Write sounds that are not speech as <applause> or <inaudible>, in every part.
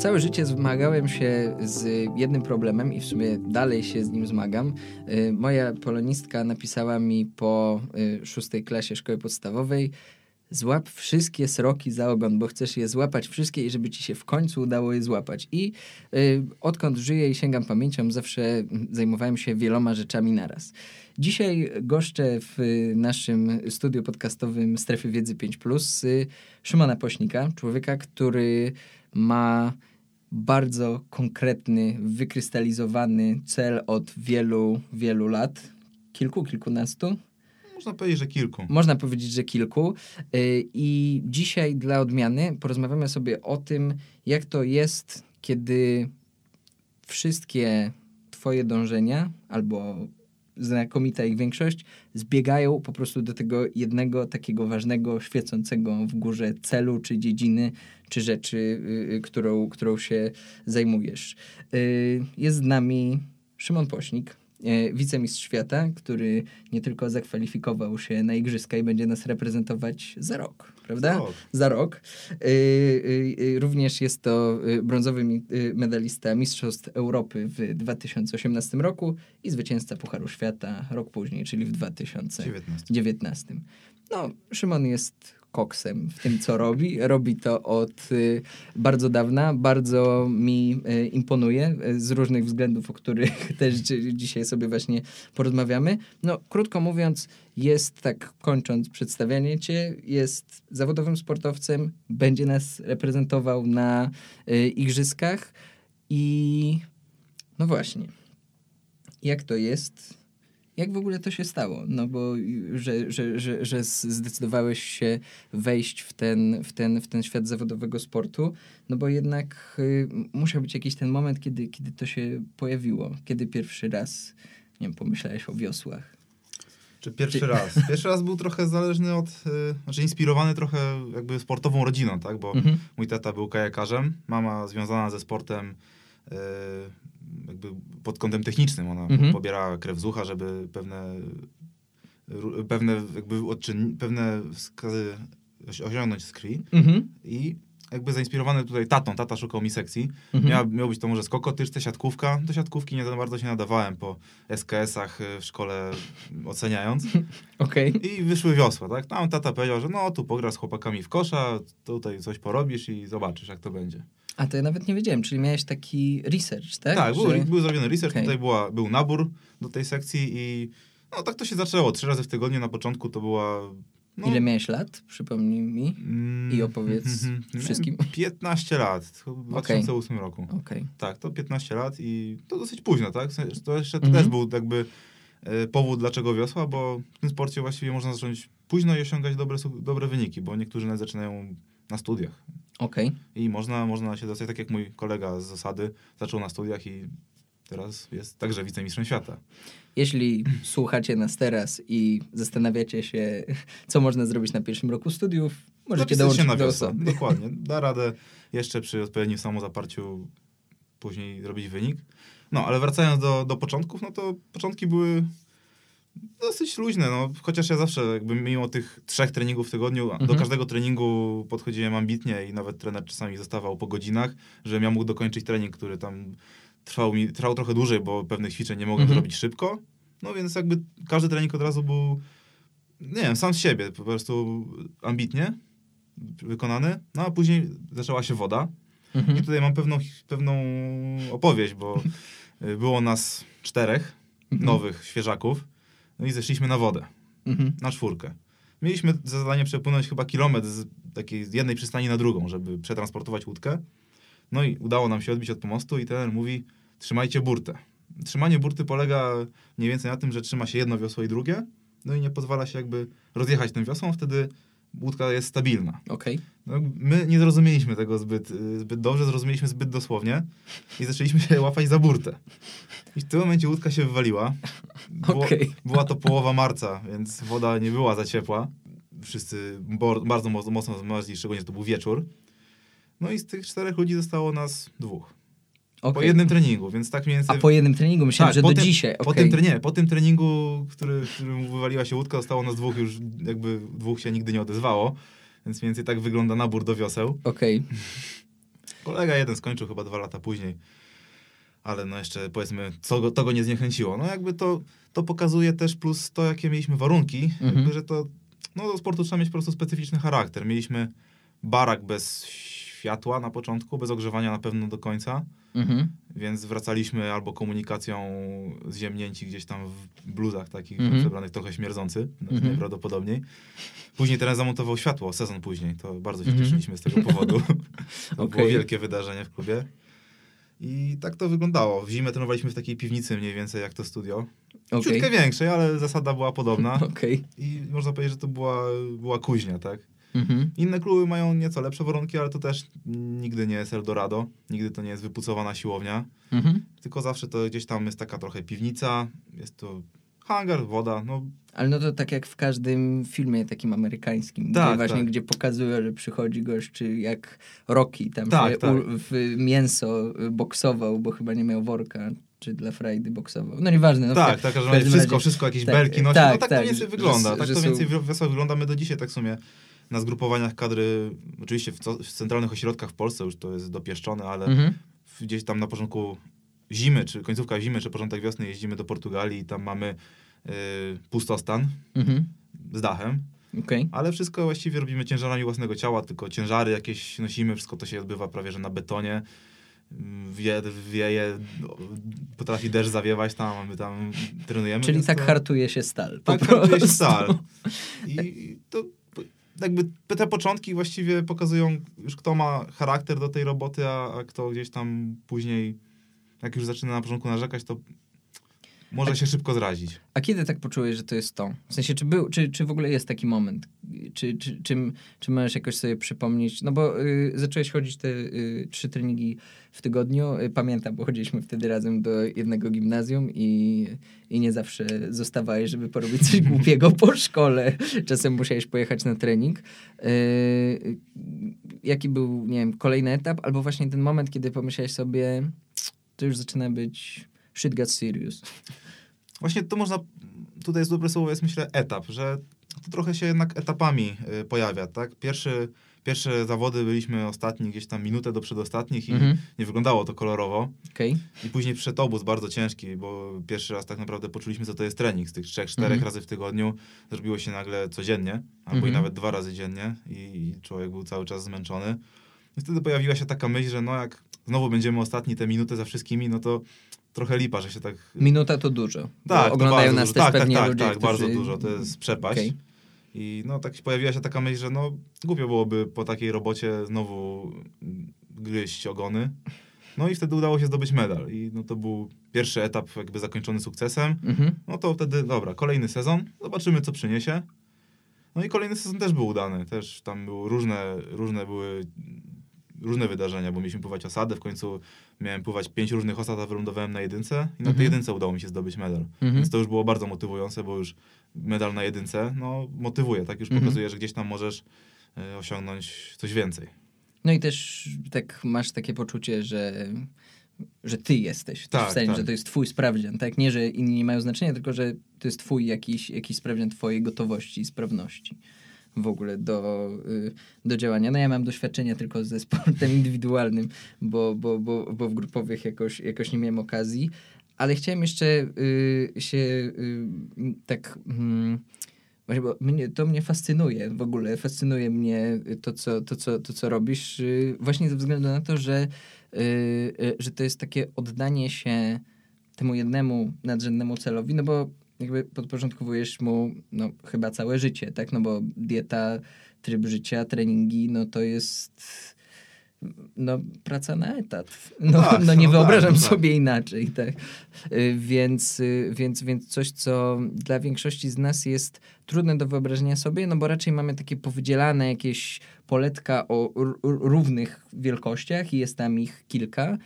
Całe życie zmagałem się z jednym problemem i w sumie dalej się z nim zmagam. Y, moja polonistka napisała mi po y, szóstej klasie szkoły podstawowej złap wszystkie sroki za ogon, bo chcesz je złapać wszystkie i żeby ci się w końcu udało je złapać. I y, odkąd żyję i sięgam pamięcią, zawsze zajmowałem się wieloma rzeczami naraz. Dzisiaj goszczę w naszym studiu podcastowym Strefy Wiedzy 5+, y, Szymona Pośnika, człowieka, który ma bardzo konkretny, wykrystalizowany cel od wielu, wielu lat. Kilku, kilkunastu? Można powiedzieć, że kilku. Można powiedzieć, że kilku. Y, I dzisiaj dla odmiany porozmawiamy sobie o tym, jak to jest, kiedy wszystkie Twoje dążenia albo znakomita ich większość, zbiegają po prostu do tego jednego takiego ważnego, świecącego w górze celu, czy dziedziny, czy rzeczy, y, którą, którą się zajmujesz. Y, jest z nami Szymon Pośnik, y, wicemistrz świata, który nie tylko zakwalifikował się na igrzyska i będzie nas reprezentować za rok, prawda? Za rok. Za rok. Y, y, y, również jest to brązowy medalista Mistrzostw Europy w 2018 roku i zwycięzca Pucharu Świata rok później, czyli w 2019. 19. No, Szymon jest koksem w tym, co robi. Robi to od y, bardzo dawna. Bardzo mi y, imponuje y, z różnych względów, o których <laughs> też dzi- dzisiaj sobie właśnie porozmawiamy. No, krótko mówiąc, jest tak, kończąc przedstawianie cię, jest zawodowym sportowcem, będzie nas reprezentował na igrzyskach i no właśnie, jak to jest jak w ogóle to się stało? No bo że, że, że, że zdecydowałeś się wejść w ten, w, ten, w ten świat zawodowego sportu, no bo jednak y, musiał być jakiś ten moment, kiedy, kiedy to się pojawiło. Kiedy pierwszy raz, nie wiem, pomyślałeś o wiosłach. Czy pierwszy Czy- raz? Pierwszy raz był trochę zależny od, y, znaczy inspirowany trochę jakby sportową rodziną, tak? Bo Mhm. mój tata był kajakarzem, mama związana ze sportem jakby pod kątem technicznym. Ona Mhm. pobierała krew z ucha, żeby pewne, pewne jakby odczyn, pewne wskazy osi- osiągnąć z krwi. Mhm. I jakby zainspirowany tutaj tatą, tata szukał mi sekcji. Mhm. Miała, miał być to może skokotyczce, siatkówka. Do siatkówki nie za bardzo się nadawałem po SKS-ach y, w szkole oceniając. <laughs> Okej. I wyszły wiosła, tak? Tam tata powiedział, że no tu pograsz z chłopakami w kosza, tutaj coś porobisz i zobaczysz jak to będzie. A to ja nawet nie wiedziałem, czyli miałeś taki research, tak? Tak, był, Że- był zrobiony research, Okej. tutaj była, był nabór do tej sekcji i no tak to się zaczęło. Trzy razy w tygodniu na początku to była... No, Ile miałeś lat? Przypomnij mi. mm, i opowiedz <laughs> mhm, miałem wszystkim? 15 lat, w 2008 roku. Okej. Tak, to 15 lat i to dosyć późno, tak? To jeszcze to Mhm. też był jakby e, powód, dlaczego wiosła, bo w tym sporcie właściwie można zacząć późno i osiągać dobre, dobre wyniki, bo niektórzy nawet zaczynają na studiach. Okej. I można, można się dostać, tak jak mój kolega z zasady zaczął na studiach i teraz jest także wicemistrzem świata. Jeśli słuchacie nas teraz i zastanawiacie się, co można zrobić na pierwszym roku studiów, możecie dołączyć się na do osoby. Dokładnie. <laughs> Da radę jeszcze przy odpowiednim samozaparciu później robić wynik. No, ale wracając do, do początków, no to początki były dosyć luźne, no. Chociaż ja zawsze jakby mimo tych trzech treningów w tygodniu, do Mhm. każdego treningu podchodziłem ambitnie i nawet trener czasami zostawał po godzinach, żebym ja mógł dokończyć trening, który tam trwał mi, trwał trochę dłużej, bo pewnych ćwiczeń nie mogłem Mhm. zrobić szybko. No więc jakby każdy trening od razu był, nie wiem, sam z siebie, po prostu ambitnie wykonany. No a później zaczęła się woda. I Mhm. tutaj mam pewną, pewną opowieść, bo y, było nas czterech Mhm. nowych świeżaków. No i zeszliśmy na wodę, Mhm. na czwórkę. Mieliśmy za zadanie przepłynąć chyba kilometr z takiej z jednej przystani na drugą, żeby przetransportować łódkę. No i udało nam się odbić od pomostu i trener mówi, trzymajcie burtę. Trzymanie burty polega mniej więcej na tym, że trzyma się jedno wiosło i drugie, no i nie pozwala się jakby rozjechać tym wiosłą, wtedy łódka jest stabilna. Okej. No, my nie zrozumieliśmy tego zbyt, y, zbyt dobrze, zrozumieliśmy zbyt dosłownie i zaczęliśmy się łapać za burtę. I w tym momencie łódka się wywaliła. Było, Okej. Była to połowa marca, więc woda nie była za ciepła. Wszyscy bo, bardzo mocno, mocno zmarzli, szczególnie, że to był wieczór. No i z tych czterech ludzi zostało nas dwóch. Po Okej. jednym treningu, więc tak mniej więcej... A po jednym treningu myślałem, Tak, że po do tym- dzisiaj. Po tym, nie, po tym treningu, który, w którym wywaliła się łódka, zostało nas dwóch już, jakby dwóch się nigdy nie odezwało. Więc mniej więcej tak wygląda nabór do wioseł. Okej. <laughs> Kolega jeden skończył chyba dwa lata później, ale no jeszcze powiedzmy, co go, to go nie zniechęciło. No jakby to, to pokazuje też plus to, jakie mieliśmy warunki, Mhm. jakby, że to, no do sportu trzeba mieć po prostu specyficzny charakter. Mieliśmy barak bez światła na początku, bez ogrzewania na pewno do końca, Mhm. więc wracaliśmy albo komunikacją zziemnięci gdzieś tam w bluzach takich Mhm. przebranych, trochę śmierdzący, Mhm. najprawdopodobniej. Później teraz zamontował światło, sezon później, to bardzo się Mhm. cieszyliśmy z tego <laughs> powodu. to było Okej. wielkie wydarzenie w klubie. I tak to wyglądało. W zimę trenowaliśmy w takiej piwnicy mniej więcej jak to studio. Okej. Ciutkę większej, ale zasada była podobna. <laughs> Okej. I można powiedzieć, że to była, była kuźnia, tak? Mhm. Inne kluby mają nieco lepsze warunki, ale to też nigdy nie jest Eldorado. Nigdy to nie jest wypucowana siłownia. Mhm. Tylko zawsze to gdzieś tam jest taka trochę piwnica, jest to hangar, woda, no Ale no to tak jak w każdym filmie takim amerykańskim, Tak, gdzie właśnie, tak. gdzie pokazują, że przychodzi gość, czy jak Rocky tam Tak, tak. U, w mięso y, boksował, bo chyba nie miał worka, czy dla frajdy boksował. No nieważne. No w tak, ka- tak, że w wszystko, razie- wszystko, jakieś tak, belki nosi, tak, no tak, tak, to mniej że- więcej wygląda, że- tak że to są- więcej w Wiosław wyglądamy do dzisiaj, tak w sumie na zgrupowaniach kadry, oczywiście w, co, w centralnych ośrodkach w Polsce już to jest dopieszczone, ale Mhm. gdzieś tam na początku zimy, czy końcówka zimy, czy początek wiosny jeździmy do Portugalii i tam mamy y, pustostan Mhm. z dachem, Okej. ale wszystko właściwie robimy ciężarami własnego ciała, tylko ciężary jakieś nosimy, wszystko to się odbywa prawie, że na betonie. Wie, wieje, potrafi deszcz zawiewać tam, a my tam trenujemy. Czyli tak to- hartuje się stal. po tak hartuje się prostu. stal. <laughs> I to jakby te początki właściwie pokazują już kto ma charakter do tej roboty, a, a kto gdzieś tam później, jak już zaczyna na początku narzekać, to może się szybko zrazić. A kiedy tak poczułeś, że to jest to? W sensie, czy, był, czy, czy w ogóle jest taki moment? Czy, czy, czy, czy możesz jakoś sobie przypomnieć? No bo y, zacząłeś chodzić te y, trzy treningi w tygodniu. Y, pamiętam, bo chodziliśmy wtedy razem do jednego gimnazjum i, i nie zawsze zostawałeś, żeby porobić coś głupiego po szkole. Czasem musiałeś pojechać na trening. Y, jaki był, nie wiem, kolejny etap? Albo właśnie ten moment, kiedy pomyślałeś sobie, to już zaczyna być shit got serious. Właśnie to można, tutaj jest dobre słowo, jest myślę etap, że to trochę się jednak etapami y, pojawia, tak? Pierwszy, pierwsze zawody byliśmy ostatni, gdzieś tam minutę do przedostatnich i Mhm. nie wyglądało to kolorowo. Okej. I później przyszedł obóz bardzo ciężki, bo pierwszy raz tak naprawdę poczuliśmy, co to jest trening. Z tych trzech, czterech Mhm. razy w tygodniu zrobiło się nagle codziennie, albo Mhm. i nawet dwa razy dziennie i, i człowiek był cały czas zmęczony. I wtedy pojawiła się taka myśl, że no jak znowu będziemy ostatni te minuty za wszystkimi, no to trochę lipa, że się tak... Minuta to dużo. tak, oglądają nas dużo. też tak, pewnie tak, ludzie, tak, tak, bardzo którzy... dużo, to jest przepaść. Okej. I no tak pojawiła się taka myśl, że no głupio byłoby po takiej robocie znowu gryźć ogony. No i wtedy udało się zdobyć medal. I no to był pierwszy etap jakby zakończony sukcesem. Mhm. No to wtedy, dobra, kolejny sezon, zobaczymy co przyniesie. No i kolejny sezon też był udany. Też tam były różne, różne były różne wydarzenia, bo mieliśmy pływać osady, w końcu miałem pływać pięć różnych osad, a wylądowałem na jedynce i na Mhm. tej jedynce udało mi się zdobyć medal. Mhm. Więc to już było bardzo motywujące, bo już medal na jedynce, no motywuje, tak? Już Mhm. pokazuje, że gdzieś tam możesz e, osiągnąć coś więcej. No i też tak masz takie poczucie, że, że ty jesteś. Tak, w sensie, tak. że to jest twój sprawdzian, tak? Nie, że inni nie mają znaczenia, tylko że to jest twój jakiś, jakiś sprawdzian twojej gotowości i sprawności w ogóle do, y, do działania. No ja mam doświadczenia tylko ze sportem indywidualnym, bo, bo, bo, bo w grupowych jakoś, jakoś nie miałem okazji, ale chciałem jeszcze y, się y, tak... Mm, Właśnie, bo mnie, to mnie fascynuje w ogóle, fascynuje mnie to, co, to, co, to, co robisz, yy, właśnie ze względu na to, że, yy, yy, że to jest takie oddanie się temu jednemu nadrzędnemu celowi, no bo jakby podporządkowujesz mu no, chyba całe życie, tak? No bo dieta, tryb życia, treningi, no to jest no, praca na etat. No, tak, no nie no tak, wyobrażam no tak. sobie inaczej, tak. Y, Więc, y, więc, więc coś, co dla większości z nas jest trudne do wyobrażenia sobie, no bo raczej mamy takie powydzielane jakieś poletka o równych wielkościach i jest tam ich kilka.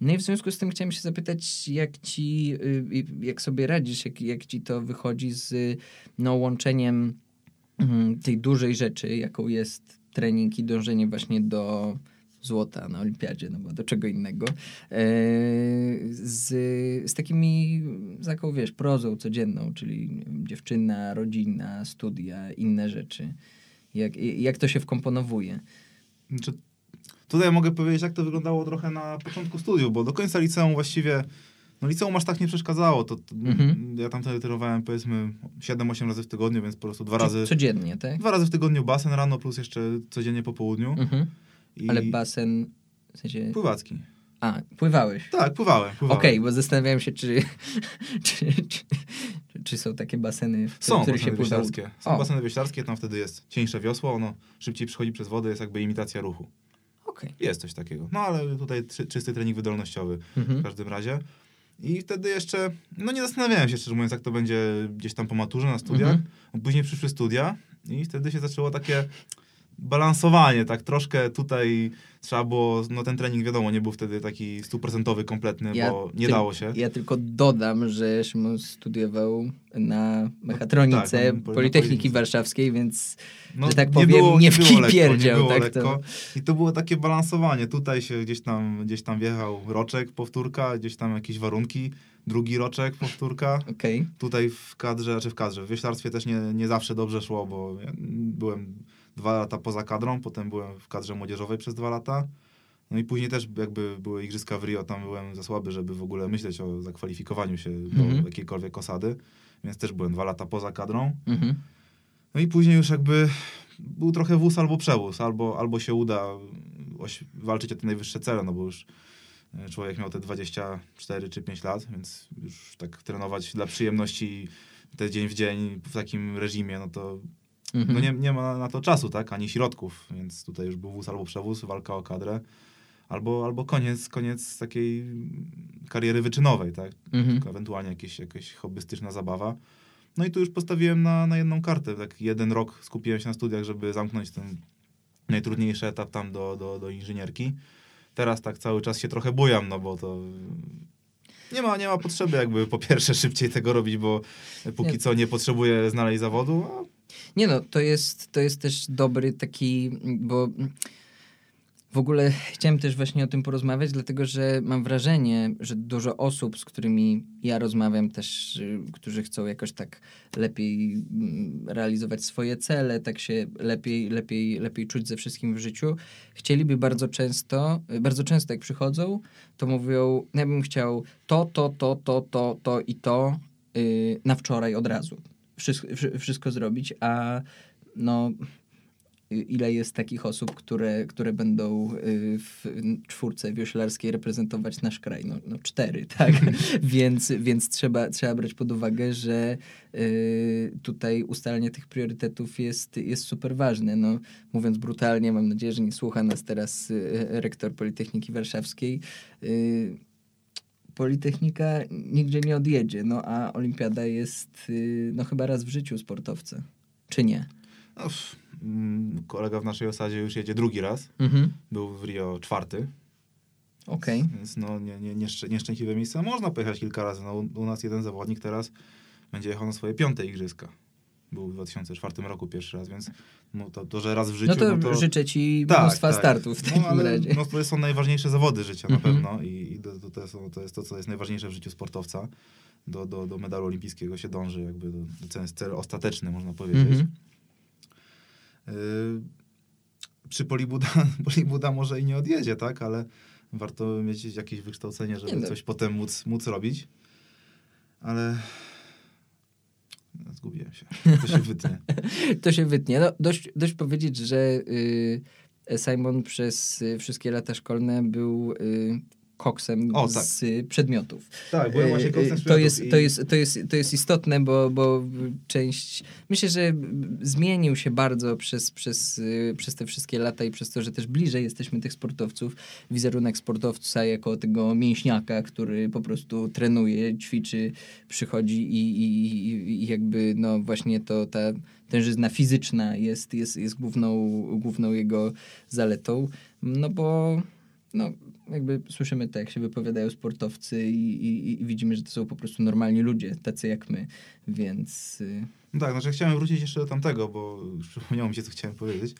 No i w związku z tym chciałem się zapytać, jak ci, y, y, jak sobie radzisz, jak, jak ci to wychodzi z y, no, łączeniem mm, tej dużej rzeczy, jaką jest trening i dążenie właśnie do złota na olimpiadzie, no bo do czego innego, e, z, z takimi, z taką, wiesz, prozą codzienną, czyli dziewczyna, rodzina, studia, inne rzeczy. Jak, jak to się wkomponowuje? Znaczy, Tutaj mogę powiedzieć, jak to wyglądało trochę na początku studiów, bo do końca liceum właściwie, no liceum aż tak nie przeszkadzało. To, to Mhm. Ja tam trenowałem powiedzmy 7-8 razy w tygodniu, więc po prostu dwa razy, Codziennie, tak? dwa razy w tygodniu basen rano plus jeszcze codziennie po południu. Mhm. I Ale basen, w sensie... Pływacki. A, pływałeś. Tak, pływałem. pływałem. Okej, bo zastanawiałem się, czy, <laughs> czy, czy, czy są takie baseny, w Są których się pływa. Są O. baseny wioślarskie, tam wtedy jest cieńsze wiosło, ono szybciej przychodzi przez wodę, jest jakby imitacja ruchu. Okej. Jest coś takiego. No ale tutaj czy, czysty trening wydolnościowy w Mhm. każdym razie. I wtedy jeszcze, no nie zastanawiałem się szczerze mówiąc, jak to będzie gdzieś tam po maturze na studiach. Mhm. Później przyszły studia i wtedy się zaczęło takie balansowanie, tak troszkę tutaj trzeba było, no ten trening wiadomo, nie był wtedy taki stuprocentowy, kompletny, Ja bo nie ty- dało się. Ja tylko dodam, że Szymon studiował na mechatronice tak, na- na Politechniki. Warszawskiej, więc No, że tak powiem, nie w było lekko, pierdział, nie było tak to- I to było takie balansowanie. Tutaj się gdzieś tam, gdzieś tam wjechał roczek, powtórka, gdzieś tam jakieś warunki, drugi roczek, powtórka. okej. Tutaj w kadrze, czy w kadrze, w wioślarstwie też nie, nie zawsze dobrze szło, bo ja byłem dwa lata poza kadrą, potem byłem w kadrze młodzieżowej przez dwa lata. No i później też jakby były igrzyska w Rio, tam byłem za słaby, żeby w ogóle myśleć o zakwalifikowaniu się Mhm. do jakiejkolwiek osady, więc też byłem dwa lata poza kadrą. Mhm. No i później już jakby był trochę wóz albo przewóz, albo, albo się uda oś- walczyć o te najwyższe cele, no bo już e, człowiek miał te 24 czy 5 lat, więc już tak trenować dla przyjemności te dzień w dzień w takim reżimie, no to Mhm. no nie, nie ma na to czasu, tak, ani środków, więc tutaj już był wóz albo przewóz, walka o kadrę, albo, albo koniec, koniec takiej kariery wyczynowej, tak, Mhm. ewentualnie jakieś, jakaś hobbystyczna zabawa. No i tu już postawiłem na, na jedną kartę. Tak jeden rok skupiłem się na studiach, żeby zamknąć ten najtrudniejszy etap tam do, do, do inżynierki. Teraz tak cały czas się trochę bujam, no bo to nie ma, nie ma potrzeby jakby po pierwsze <laughs> szybciej tego robić, bo póki Nie. co nie potrzebuję znaleźć zawodu, a Nie no, to jest, to jest też dobry taki, bo w ogóle chciałem też właśnie o tym porozmawiać, dlatego że mam wrażenie, że dużo osób, z którymi ja rozmawiam też, y, którzy chcą jakoś tak lepiej mm, realizować swoje cele, tak się lepiej, lepiej, lepiej czuć ze wszystkim w życiu, chcieliby bardzo często, bardzo często jak przychodzą, to mówią, ja bym chciał to, to, to, to, to, to i to y, na wczoraj od razu wszystko, wszy- wszystko zrobić, a no ile jest takich osób, które, które będą y, w czwórce wioślarskiej reprezentować nasz kraj? No, no cztery, <laughs> tak? <laughs> więc więc trzeba, trzeba brać pod uwagę, że y, tutaj ustalenie tych priorytetów jest, jest super ważne. No, mówiąc brutalnie, mam nadzieję, że nie słucha nas teraz y, rektor Politechniki Warszawskiej. Y, Politechnika nigdzie nie odjedzie, no a olimpiada jest y, no chyba raz w życiu sportowca. Czy nie? no, mm, kolega w naszej osadzie już jedzie drugi raz. Mhm. Był w Rio czwarty, Okej. Więc no, nie, nie, nieszczę- nieszczęśliwe miejsce. Można pojechać kilka razy. No, u, u nas jeden zawodnik teraz będzie jechał na swoje piąte igrzyska. Był w 2004 roku pierwszy raz, więc no, to, to, że raz w życiu... No to, no to życzę ci Tak, mnóstwa tak. startów w takim no, ale, razie. No, to są najważniejsze zawody życia na Mhm. pewno i, i to, to, są, to jest to, co jest najważniejsze w życiu sportowca. Do, do, do medalu olimpijskiego się dąży, jakby do, to jest cel ostateczny, można powiedzieć. Mhm. Y, przy Polibuda, <laughs> Polibuda może i nie odjedzie, tak? Ale warto mieć jakieś wykształcenie, żeby Nie no. coś potem móc, móc robić. Ale no, zgubiłem się. To się wytnie. <laughs> To się wytnie. No, dość, dość powiedzieć, że y, Simon przez y, wszystkie lata szkolne był y, koksem O, tak. z przedmiotów. Tak, byłem właśnie Y, koksem y, z to jest, i- to, jest, to, jest, to jest istotne, bo, bo część. Myślę, że zmienił się bardzo przez, przez, y, przez te wszystkie lata i przez to, że też bliżej jesteśmy tych sportowców. Wizerunek sportowca jako tego mięśniaka, który po prostu trenuje, ćwiczy, przychodzi i, i, i- i jakby no właśnie to ta tężyzna fizyczna jest, jest, jest główną, główną jego zaletą. No bo no, jakby słyszymy to, jak się wypowiadają sportowcy i, i, i widzimy, że to są po prostu normalni ludzie, tacy jak my, więc... y, No tak, znaczy chciałem wrócić jeszcze do tamtego, bo przypomniało mi się, co chciałem powiedzieć.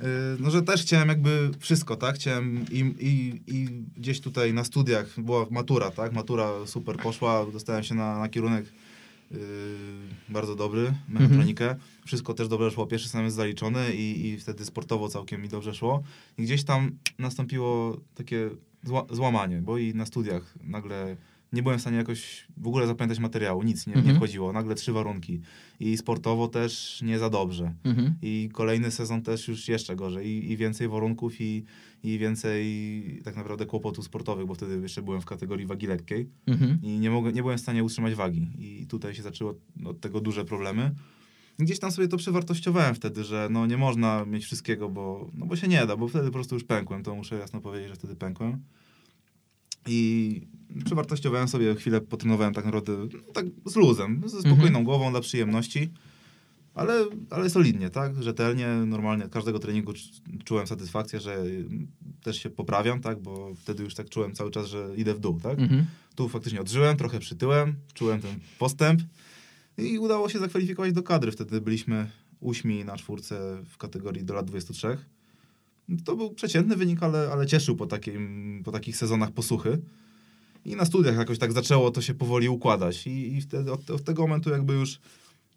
Yy, No, że też chciałem jakby wszystko, tak? Chciałem i, i, i gdzieś tutaj na studiach była matura, tak? Matura super poszła, dostałem się na, na kierunek yy, bardzo dobry, mechatronikę. Wszystko też dobrze szło, pierwszy semestr zaliczony i, i wtedy sportowo całkiem mi dobrze szło. I gdzieś tam nastąpiło takie zła, złamanie, bo i na studiach nagle nie byłem w stanie jakoś w ogóle zapamiętać materiału, nic nie, nie Mhm. wchodziło, nagle trzy warunki. I sportowo też nie za dobrze. Mhm. I kolejny sezon też już jeszcze gorzej. I, i więcej warunków, i, i więcej tak naprawdę kłopotów sportowych, bo wtedy jeszcze byłem w kategorii wagi lekkiej Mhm. i nie, mogę, nie byłem w stanie utrzymać wagi. I tutaj się zaczęło od tego duże problemy. Gdzieś tam sobie to przewartościowałem wtedy, że no nie można mieć wszystkiego, bo, no bo się nie da, bo wtedy po prostu już pękłem. To muszę jasno powiedzieć, że wtedy pękłem. I przewartościowałem sobie, chwilę potrenowałem tak naprawdę no, tak z luzem, ze spokojną Mhm. głową dla przyjemności, ale, ale solidnie, tak? Rzetelnie, normalnie. Każdego treningu cz- czułem satysfakcję, że y, też się poprawiam, tak? Bo wtedy już tak czułem cały czas, że idę w dół, tak? Mhm. Tu faktycznie odżyłem, trochę przytyłem, czułem ten postęp i udało się zakwalifikować do kadry. Wtedy byliśmy ósmi na czwórce w kategorii do lat 23. To był przeciętny wynik, ale, ale cieszył po, takim, po takich sezonach posłuchy. I na studiach jakoś tak zaczęło to się powoli układać. I, i wtedy od, od tego momentu jakby już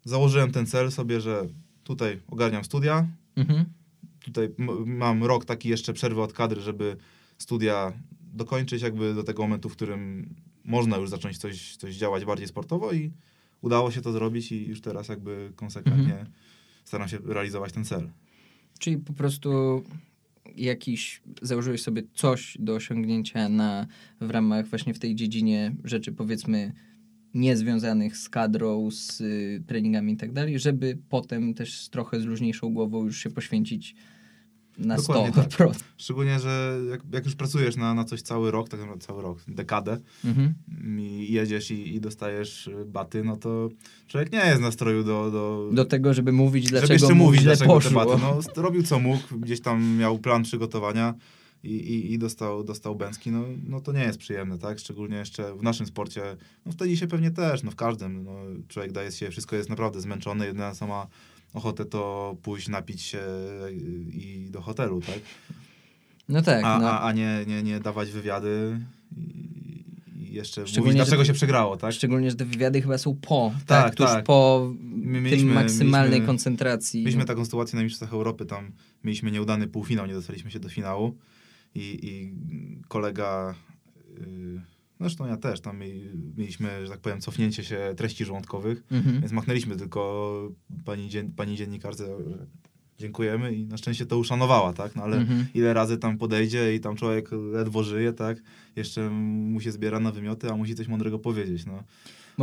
założyłem ten cel sobie, że tutaj ogarniam studia, Mhm. tutaj mam rok taki jeszcze przerwy od kadry, żeby studia dokończyć jakby do tego momentu, w którym można już zacząć coś, coś działać bardziej sportowo i udało się to zrobić i już teraz jakby konsekwentnie Mhm. staram się realizować ten cel. Czyli po prostu jakiś, założyłeś sobie coś do osiągnięcia na, w ramach właśnie w tej dziedzinie rzeczy powiedzmy niezwiązanych z kadrą, z y, treningami i tak dalej, żeby potem też trochę z luźniejszą głową już się poświęcić na Dokładnie 100%. tak. Szczególnie, że jak, jak już pracujesz na, na coś cały rok, tak naprawdę cały rok, dekadę Mhm. i jedziesz i, i dostajesz baty, no to człowiek nie jest w nastroju do, do, Do tego, żeby mówić, żeby dlaczego jeszcze mu mówić, źle dlaczego poszło. te baty. No, robił co mógł, gdzieś tam miał plan przygotowania i, i, i dostał, dostał bęcki. No, no to nie jest przyjemne, tak? Szczególnie jeszcze w naszym sporcie. No wtedy się pewnie też, no w każdym. No, człowiek daje się, wszystko jest naprawdę zmęczony. Jedyna co ma ochotę to pójść, napić się i do hotelu, tak? No tak, A, no. a, a nie, nie, nie dawać wywiady jeszcze mówić, dlaczego się przegrało, tak? Szczególnie, że te wywiady chyba są po, tak, Tak, tuż tak. po My tym mieliśmy- maksymalnej mieliśmy- koncentracji. Mieliśmy taką sytuację na Mistrzostwach Europy, tam mieliśmy nieudany półfinał, nie dostaliśmy się do finału i, i kolega, yy, zresztą ja też, tam mieli, mieliśmy, że tak powiem, cofnięcie się treści żołądkowych, Mhm. więc machnęliśmy tylko pani, dzien, pani dziennikarce, dziękujemy i na szczęście to uszanowała, tak, no ale Mhm. ile razy tam podejdzie i tam człowiek ledwo żyje, tak, jeszcze mu się zbiera na wymioty, a musi coś mądrego powiedzieć, no.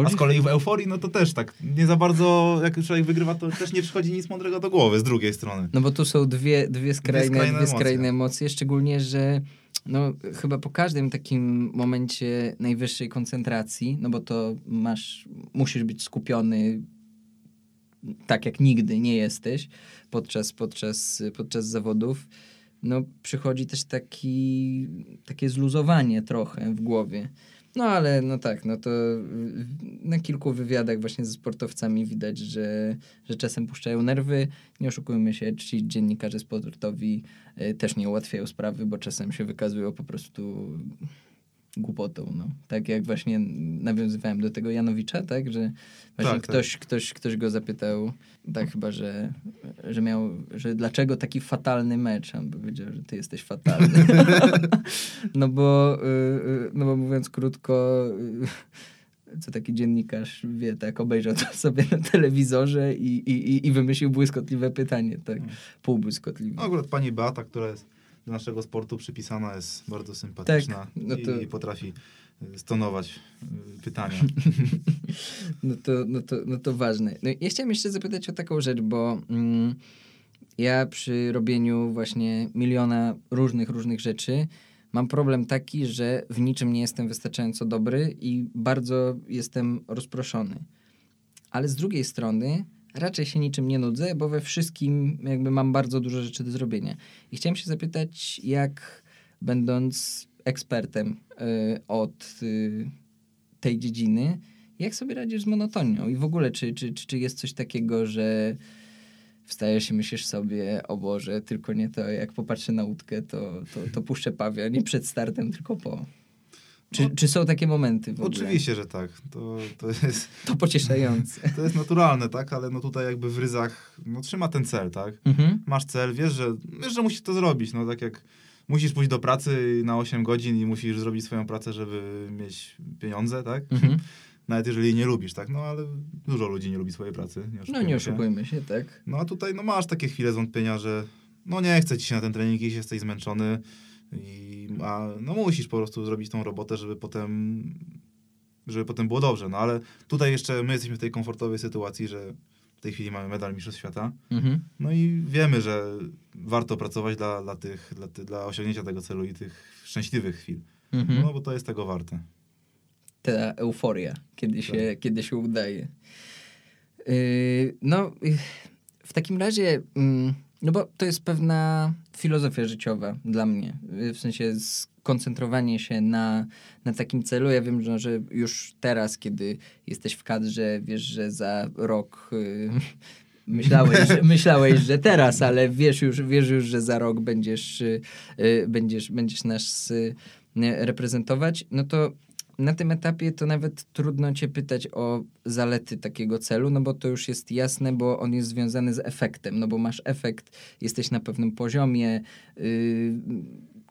A z kolei w euforii, no to też tak, nie za bardzo, jak człowiek wygrywa, to też nie przychodzi nic mądrego do głowy z drugiej strony. No bo tu są dwie, dwie, skrajne, dwie skrajne skrajne, emocje. emocje, szczególnie, że no, chyba po każdym takim momencie najwyższej koncentracji, no bo to masz, musisz być skupiony tak jak nigdy nie jesteś podczas, podczas, podczas zawodów, no przychodzi też taki, takie zluzowanie trochę w głowie. No ale no tak, no to na kilku wywiadach właśnie ze sportowcami widać, że, że czasem puszczają nerwy. Nie oszukujmy się, ci dziennikarze sportowi y, też nie ułatwiają sprawy, bo czasem się wykazują po prostu głupotą. No. Tak jak właśnie nawiązywałem do tego Janowicza, tak, że właśnie Tak, tak. ktoś, Ktoś, ktoś go zapytał, tak chyba, że, że miał, że dlaczego taki fatalny mecz, on powiedział, że ty jesteś fatalny. <laughs> <laughs> no bo, y, y, no bo mówiąc krótko, y, co taki dziennikarz wie, tak, obejrzał to sobie na telewizorze i, i, i- i wymyślił błyskotliwe pytanie, tak, półbłyskotliwe. No akurat pani Beata, która jest do naszego sportu przypisana, jest bardzo sympatyczna Tak, no to- i, i potrafi y, stonować y, pytania. <laughs> No to, no, to, no to ważne. No, ja chciałem jeszcze zapytać o taką rzecz, bo mm, ja przy robieniu właśnie miliona różnych, różnych rzeczy mam problem taki, że w niczym nie jestem wystarczająco dobry i bardzo jestem rozproszony. Ale z drugiej strony raczej się niczym nie nudzę, bo we wszystkim jakby mam bardzo dużo rzeczy do zrobienia. I chciałem się zapytać, jak będąc ekspertem y, od y, tej dziedziny, jak sobie radzisz z monotonią? I w ogóle, czy, czy, czy, czy jest coś takiego, że wstajesz i myślisz sobie, o Boże, tylko nie to, jak popatrzę na łódkę, to, to, to puszczę pawia, nie przed startem, tylko po. Czy, czy są takie momenty? Oczywiście, że tak. To, to, jest, To pocieszające. to jest naturalne, tak? Ale no tutaj jakby w ryzach no, trzyma ten cel, tak? Mhm. Masz cel, wiesz, że, wiesz, że musisz to zrobić. No tak jak musisz pójść do pracy na 8 godzin i musisz zrobić swoją pracę, żeby mieć pieniądze, tak? Mhm. <laughs> Nawet jeżeli nie lubisz, tak? No ale dużo ludzi nie lubi swojej pracy. Nie No oszukujmy nie się. oszukujmy się, tak? No a tutaj no masz takie chwile zwątpienia, że no nie chce ci się na ten trening iść, jesteś zmęczony i a, no musisz po prostu zrobić tą robotę, żeby potem żeby potem było dobrze. No ale tutaj jeszcze my jesteśmy w tej komfortowej sytuacji, że w tej chwili mamy medal Mistrzostw Świata. Mhm. No i wiemy, że warto pracować dla, dla tych, dla, dla osiągnięcia tego celu i tych szczęśliwych chwil. Mhm. No bo to jest tego warte. ta euforia, kiedy się, Tak. kiedy się udaje. Yy, no, w takim razie, mm, no bo to jest pewna filozofia życiowa dla mnie. Yy, W sensie skoncentrowanie się na, na takim celu. Ja wiem, że, że już teraz, kiedy jesteś w kadrze, wiesz, że za rok. Yy, <laughs> Myślałeś, że, <laughs> myślałeś, że teraz, ale wiesz już, wiesz już, że za rok będziesz, yy, będziesz, będziesz nas yy, reprezentować, no to na tym etapie to nawet trudno cię pytać o zalety takiego celu, no bo to już jest jasne, bo on jest związany z efektem, no bo masz efekt, jesteś na pewnym poziomie, yy,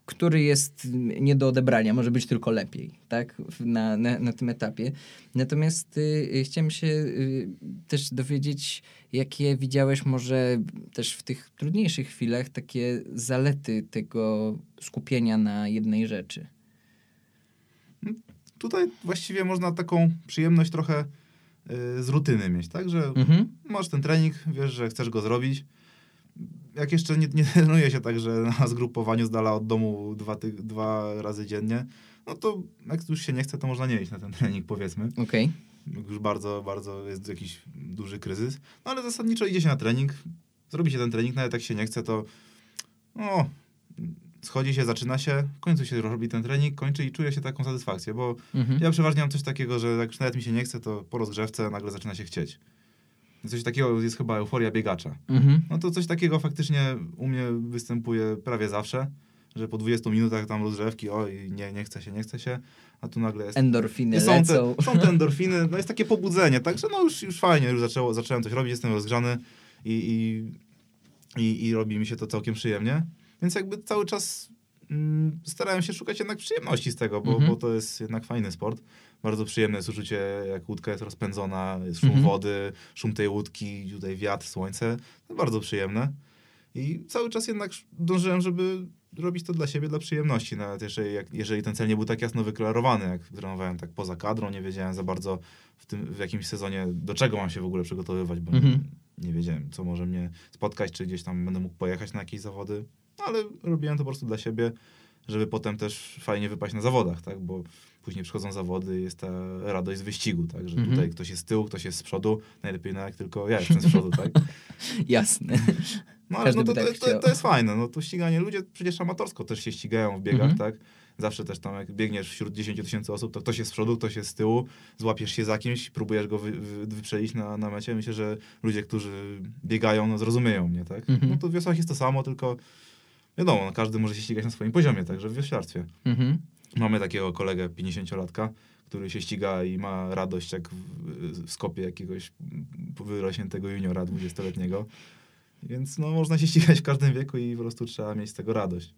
który jest nie do odebrania, może być tylko lepiej, tak, na, na, na tym etapie. Natomiast yy, chciałem się yy, też dowiedzieć, jakie widziałeś może też w tych trudniejszych chwilach takie zalety tego skupienia na jednej rzeczy. Tutaj właściwie można taką przyjemność trochę y, z rutyny mieć, tak? Że Mhm. masz ten trening, wiesz, że chcesz go zrobić. Jak jeszcze nie, nie <laughs> trenuje się tak, że na zgrupowaniu z dala od domu dwa, ty, dwa razy dziennie, no to jak już się nie chce, to można nie iść na ten trening, powiedzmy. Okej. Jak już bardzo, bardzo jest jakiś duży kryzys. No ale zasadniczo idzie się na trening, zrobi się ten trening, nawet jak się nie chce, to no, schodzi się, zaczyna się, w końcu się robi ten trening, kończy i czuje się taką satysfakcję, bo Mhm. ja przeważnie mam coś takiego, że jak już nawet mi się nie chce, to po rozgrzewce nagle zaczyna się chcieć. Coś takiego jest chyba euforia biegacza. Mhm. No to coś takiego faktycznie u mnie występuje prawie zawsze, że po 20 minutach tam rozgrzewki, oj, nie, nie chce się, nie chce się, a tu nagle jest... Endorfiny są, lecą. te, są te <laughs> endorfiny, no jest takie pobudzenie, także no już, już fajnie, już zaczęło, zacząłem coś robić, jestem rozgrzany i, i, i, i robi mi się to całkiem przyjemnie. Więc jakby cały czas mm, starałem się szukać jednak przyjemności z tego, bo, Mhm. bo to jest jednak fajny sport. Bardzo przyjemne jest uczucie, jak łódka jest rozpędzona, jest szum Mhm. wody, szum tej łódki, tutaj wiatr, słońce. To bardzo przyjemne. I cały czas jednak dążyłem, żeby robić to dla siebie, dla przyjemności. Nawet jeżeli, jak, jeżeli ten cel nie był tak jasno wyklarowany, jak trenowałem tak poza kadrą, nie wiedziałem za bardzo w, tym, w jakimś sezonie, do czego mam się w ogóle przygotowywać, bo Mhm. nie, nie wiedziałem, co może mnie spotkać, czy gdzieś tam będę mógł pojechać na jakieś zawody. Ale robiłem to po prostu dla siebie, żeby potem też fajnie wypaść na zawodach, tak? Bo później przychodzą zawody i jest ta radość z wyścigu, tak? Że Mhm. tutaj ktoś jest z tyłu, ktoś jest z przodu. Najlepiej no, jak tylko ja jestem z przodu, tak? <laughs> Jasne. No ale no, to, tak to, chciał. to jest fajne. No to ściganie, ludzie przecież amatorsko też się ścigają w biegach, Mhm. tak? Zawsze też tam jak biegniesz wśród 10 tysięcy osób, to ktoś jest z przodu, ktoś jest z tyłu, złapiesz się za kimś, próbujesz go wy, wy, wyprzelić na, na mecie. Myślę, że ludzie, którzy biegają, no zrozumieją mnie, tak? Mhm. No to w wiosłach jest to samo, tylko wiadomo, no, każdy może się ścigać na swoim poziomie, także w wioślarstwie. Mhm. Mamy takiego kolegę 50-latka, który się ściga i ma radość jak w, skopie jakiegoś wyrośniętego juniora 20-letniego. Więc no, można się ścigać w każdym wieku i po prostu trzeba mieć z tego radość.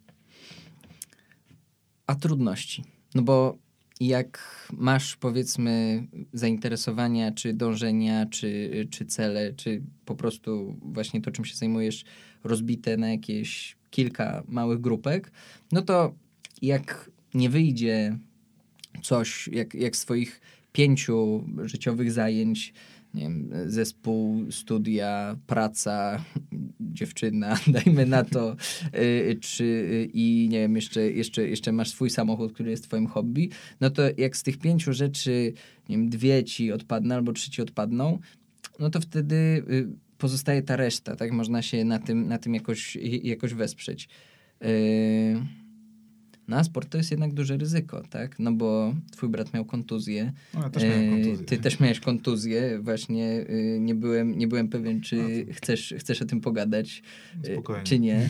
A trudności? No bo jak masz powiedzmy zainteresowania, czy dążenia, czy, czy cele, czy po prostu właśnie to, czym się zajmujesz, rozbite na jakieś kilka małych grupek, no to jak nie wyjdzie coś, jak, jak swoich pięciu życiowych zajęć, nie wiem, zespół, studia, praca, dziewczyna, <laughs> dajmy na to, y, czy y, i nie wiem, jeszcze, jeszcze, jeszcze masz swój samochód, który jest twoim hobby, no to jak z tych pięciu rzeczy, nie wiem, dwie ci odpadną albo trzy ci odpadną, no to wtedy y, pozostaje ta reszta, tak? Można się na tym, na tym jakoś, jakoś wesprzeć. Y, No a sport to jest jednak duże ryzyko, tak? No bo twój brat miał kontuzję. No, ja też miałem E, kontuzję. Ty też miałeś kontuzję. Właśnie y, nie, byłem, nie byłem pewien, czy chcesz, chcesz o tym pogadać, y, Spokojnie. czy nie.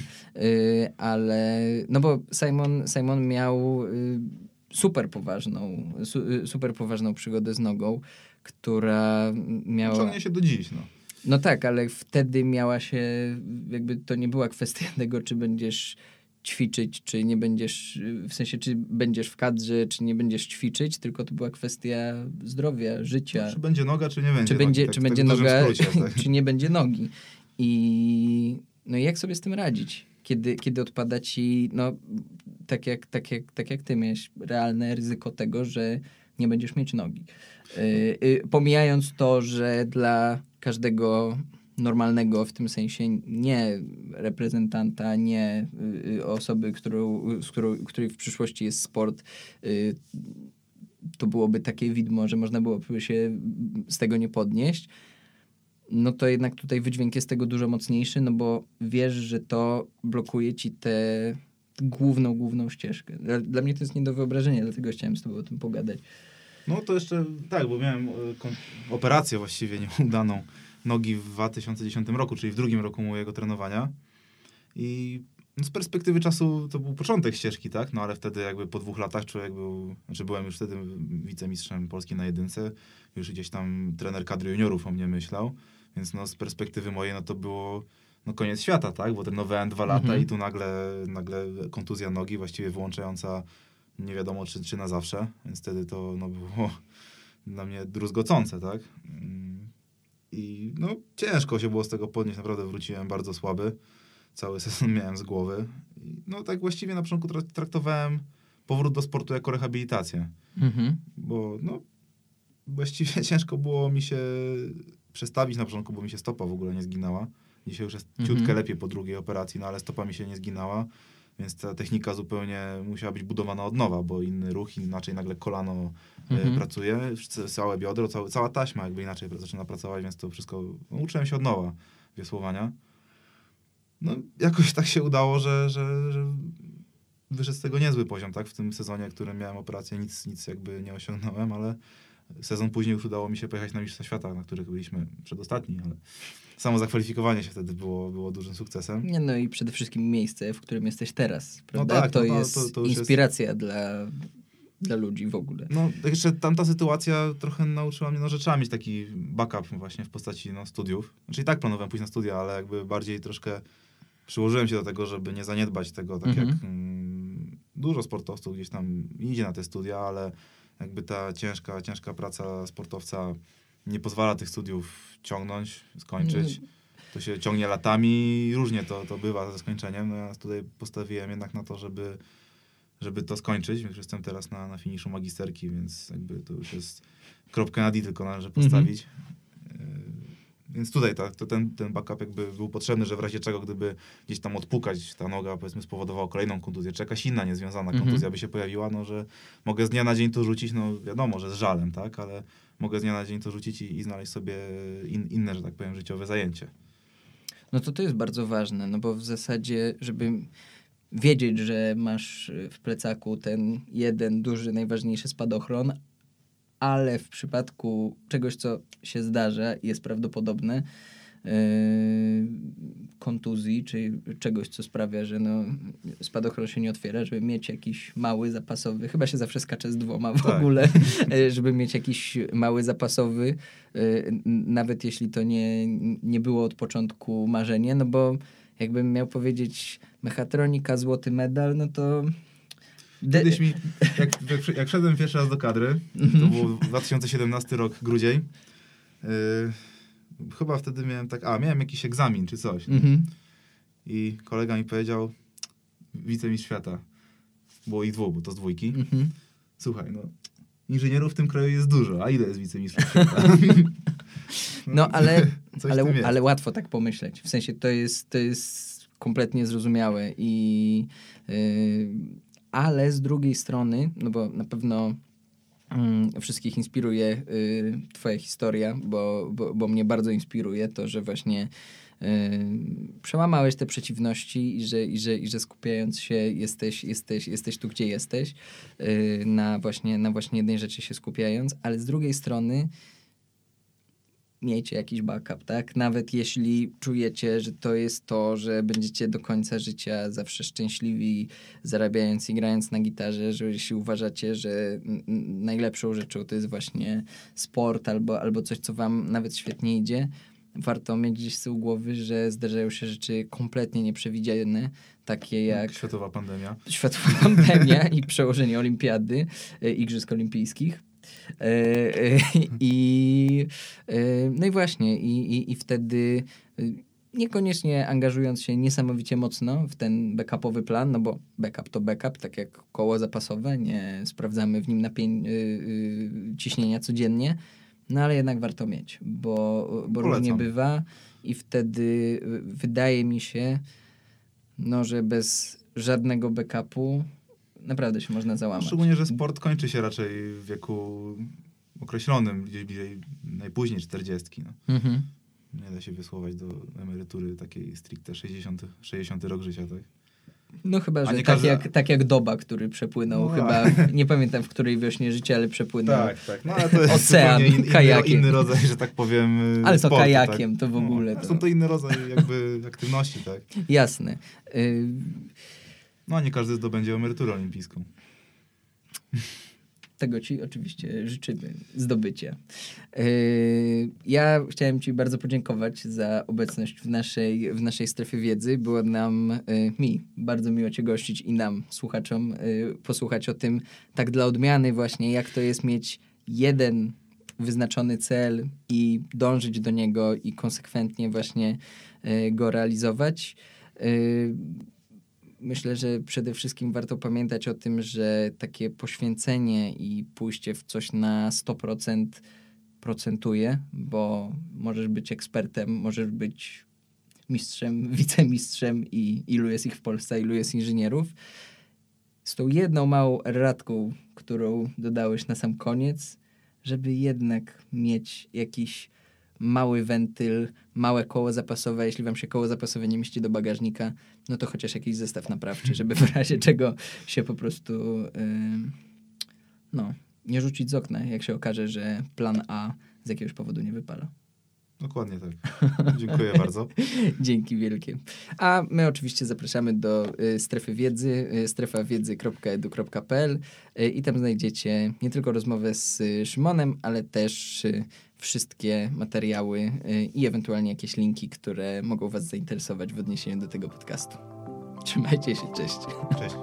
Ale no bo Simon, Simon miał super poważną, su, super poważną przygodę z nogą, która miała... Ciągnie się do dziś, no. No tak, ale wtedy miała się, jakby to nie była kwestia <laughs> tego, czy będziesz ćwiczyć, czy nie będziesz, w sensie, czy będziesz w kadrze, czy nie będziesz ćwiczyć, tylko to była kwestia zdrowia, życia. No, czy będzie noga, czy nie będzie Czy nogi, będzie, tak czy w będzie tak noga, skrócie, <laughs> tak. czy nie będzie nogi. I no i jak sobie z tym radzić? Kiedy, kiedy odpada ci, no tak jak, tak, jak, tak jak ty miałeś realne ryzyko tego, że nie będziesz mieć nogi. Yy, yy, pomijając to, że dla każdego normalnego, w tym sensie nie reprezentanta, nie y, osoby, którą, z którą, której w przyszłości jest sport, y, to byłoby takie widmo, że można byłoby się z tego nie podnieść, no to jednak tutaj wydźwięk jest tego dużo mocniejszy, no bo wiesz, że to blokuje ci tę główną, główną ścieżkę. Dla, dla mnie to jest nie do wyobrażenia, dlatego chciałem z tobą o tym pogadać. No to jeszcze, tak, bo miałem e, operację właściwie nieudaną nogi w 2010 roku, czyli w drugim roku mojego trenowania. I no, z perspektywy czasu to był początek ścieżki, tak? No ale wtedy jakby po dwóch latach człowiek był, znaczy byłem już wtedy wicemistrzem Polski na jedynce, już gdzieś tam trener kadry juniorów o mnie myślał, więc no z perspektywy mojej no to było no koniec świata, tak? Bo trenowałem dwa lata Mhm. i tu nagle, nagle kontuzja nogi, właściwie wyłączająca nie wiadomo czy, czy na zawsze, więc wtedy to no, było <laughs> dla mnie druzgocące, tak? Mm. I no ciężko się było z tego podnieść, naprawdę wróciłem bardzo słaby. Cały <laughs> sezon miałem z głowy. I, no tak właściwie na początku tra- traktowałem powrót do sportu jako rehabilitację, Mhm. bo no właściwie <laughs> ciężko było mi się przestawić na początku, bo mi się stopa w ogóle nie zginęła. Dzisiaj już jest Mhm. ciutkę lepiej po drugiej operacji, no ale stopa mi się nie zginęła, więc ta technika zupełnie musiała być budowana od nowa, bo inny ruch, inaczej nagle kolano Mhm. e, pracuje, c- całe biodro, całe, cała taśma jakby inaczej zaczyna pracować, więc to wszystko, no, uczyłem się od nowa wiosłowania. No jakoś tak się udało, że, że, że wyszedł z tego niezły poziom, tak? W tym sezonie, w którym miałem operację, nic, nic jakby nie osiągnąłem, ale sezon później już udało mi się pojechać na Mistrzostwa Świata, na których byliśmy przedostatni, ale samo zakwalifikowanie się wtedy było, było dużym sukcesem. Nie, no i przede wszystkim miejsce, w którym jesteś teraz, prawda? tak, to, no jest to- to już jest- inspiracja dla, dla ludzi w ogóle. No, tak jeszcze tamta sytuacja trochę nauczyła mnie, no, że trzeba mieć taki backup właśnie w postaci no, studiów. Znaczy i tak planowałem pójść na studia, ale jakby bardziej troszkę przyłożyłem się do tego, żeby nie zaniedbać tego, tak Mhm. jak mm, dużo sportowców gdzieś tam idzie na te studia, ale jakby ta ciężka, ciężka praca sportowca nie pozwala tych studiów ciągnąć, skończyć. To się ciągnie latami i różnie to, to bywa ze skończeniem. No ja tutaj postawiłem jednak na to, żeby, żeby to skończyć. Już jestem teraz na, na finiszu magisterki, więc jakby to już jest kropkę na D tylko należy postawić. Yy, Więc tutaj ta, to ten, ten backup jakby był potrzebny, że w razie czego, gdyby gdzieś tam odpukać ta noga, powiedzmy, spowodowała kolejną kontuzję, czy jakaś inna niezwiązana Mhm. kontuzja by się pojawiła, no że mogę z dnia na dzień to rzucić, no wiadomo, że z żalem, tak, ale mogę z dnia na dzień to rzucić i, i znaleźć sobie in, inne, że tak powiem, życiowe zajęcie. No to to jest bardzo ważne, no bo w zasadzie, żeby wiedzieć, że masz w plecaku ten jeden duży, najważniejszy spadochron, ale w przypadku czegoś, co się zdarza i jest prawdopodobne, kontuzji, czy czegoś, co sprawia, że no, spadochron się nie otwiera, żeby mieć jakiś mały zapasowy, chyba się zawsze skacze z dwoma w Tak. ogóle, <laughs> y, żeby mieć jakiś mały zapasowy, y, nawet jeśli to nie, nie było od początku marzenie, no bo jakbym miał powiedzieć mechatronika, złoty medal, no to... De- Kiedyś mi, jak, jak, pierwszy raz do kadry, Mhm. to był 2017 rok, grudzień, yy, chyba wtedy miałem tak, a miałem jakiś egzamin czy coś. Mhm. I kolega mi powiedział, wicemistrz świata, było ich dwóch, bo to z dwójki. Mhm. Słuchaj, no, inżynierów w tym kraju jest dużo, a ile jest wicemistrzów <laughs> świata? No <laughs> ale, tym ale, jest. ale łatwo tak pomyśleć. W sensie to jest, to jest kompletnie zrozumiałe i yy, ale z drugiej strony, no bo na pewno wszystkich inspiruje y, twoja historia, bo, bo, bo mnie bardzo inspiruje to, że właśnie y, przełamałeś te przeciwności i że, i, że, i że skupiając się jesteś, jesteś, jesteś tu, gdzie jesteś, y, na, właśnie, na właśnie jednej rzeczy się skupiając, ale z drugiej strony miejcie jakiś backup, tak? Nawet jeśli czujecie, że to jest to, że będziecie do końca życia zawsze szczęśliwi, zarabiając i grając na gitarze, że jeśli uważacie, że najlepszą rzeczą to jest właśnie sport albo, albo coś, co wam nawet świetnie idzie, warto mieć gdzieś z tyłu głowy, że zdarzają się rzeczy kompletnie nieprzewidziane, takie jak... Światowa pandemia. Światowa <laughs> pandemia i przełożenie olimpiady, e, Igrzysk Olimpijskich. E, e, <laughs> I, no i właśnie, i, i, i wtedy niekoniecznie angażując się niesamowicie mocno w ten backupowy plan, no bo backup to backup, tak jak koło zapasowe, nie sprawdzamy w nim napię- ciśnienia codziennie, no ale jednak warto mieć, bo, bo różnie bywa i wtedy wydaje mi się, no, że bez żadnego backupu naprawdę się można załamać. Szczególnie, że sport kończy się raczej w wieku określonym, gdzieś bliżej najpóźniej 40. No. Mhm. Nie da się wysłować do emerytury takiej stricte 60, 60 rok życia, tak? No chyba, że tak, każda... jak, tak jak Doba, który przepłynął no, chyba, tak. nie pamiętam w której wiośnie życia, ale przepłynął tak, tak. No, ale to jest ocean in, kajakiem. Inny, inny rodzaj, że tak powiem <laughs> Ale to sportu, kajakiem, tak? to w no, ogóle. No, to... Są to inny rodzaj jakby aktywności, tak? Jasne. Y... No nie każdy zdobędzie emeryturę olimpijską. Tego ci oczywiście życzymy zdobycia. Yy, ja chciałem ci bardzo podziękować za obecność w naszej, w naszej strefie wiedzy. Było nam, yy, mi, bardzo miło cię gościć i nam, słuchaczom, yy, posłuchać o tym tak dla odmiany właśnie, jak to jest mieć jeden wyznaczony cel i dążyć do niego i konsekwentnie właśnie go realizować myślę, że przede wszystkim warto pamiętać o tym, że takie poświęcenie i pójście w coś na 100% procentuje, bo możesz być ekspertem, możesz być mistrzem, wicemistrzem i ilu jest ich w Polsce, ilu jest inżynierów. Z tą jedną małą radką, którą dodałeś na sam koniec, żeby jednak mieć jakiś mały wentyl, małe koło zapasowe. Jeśli wam się koło zapasowe nie mieści do bagażnika, no to chociaż jakiś zestaw naprawczy, żeby w razie czego się po prostu yy, no, nie rzucić z okna, jak się okaże, że plan A z jakiegoś powodu nie wypala. Dokładnie tak. Dziękuję <laughs> bardzo. Dzięki wielkie. A my oczywiście zapraszamy do y, strefy wiedzy, y, strefawiedzy.edu.pl y, i tam znajdziecie nie tylko rozmowę z Szymonem, ale też wszystkie materiały i ewentualnie jakieś linki, które mogą Was zainteresować w odniesieniu do tego podcastu. Trzymajcie się, cześć. Cześć.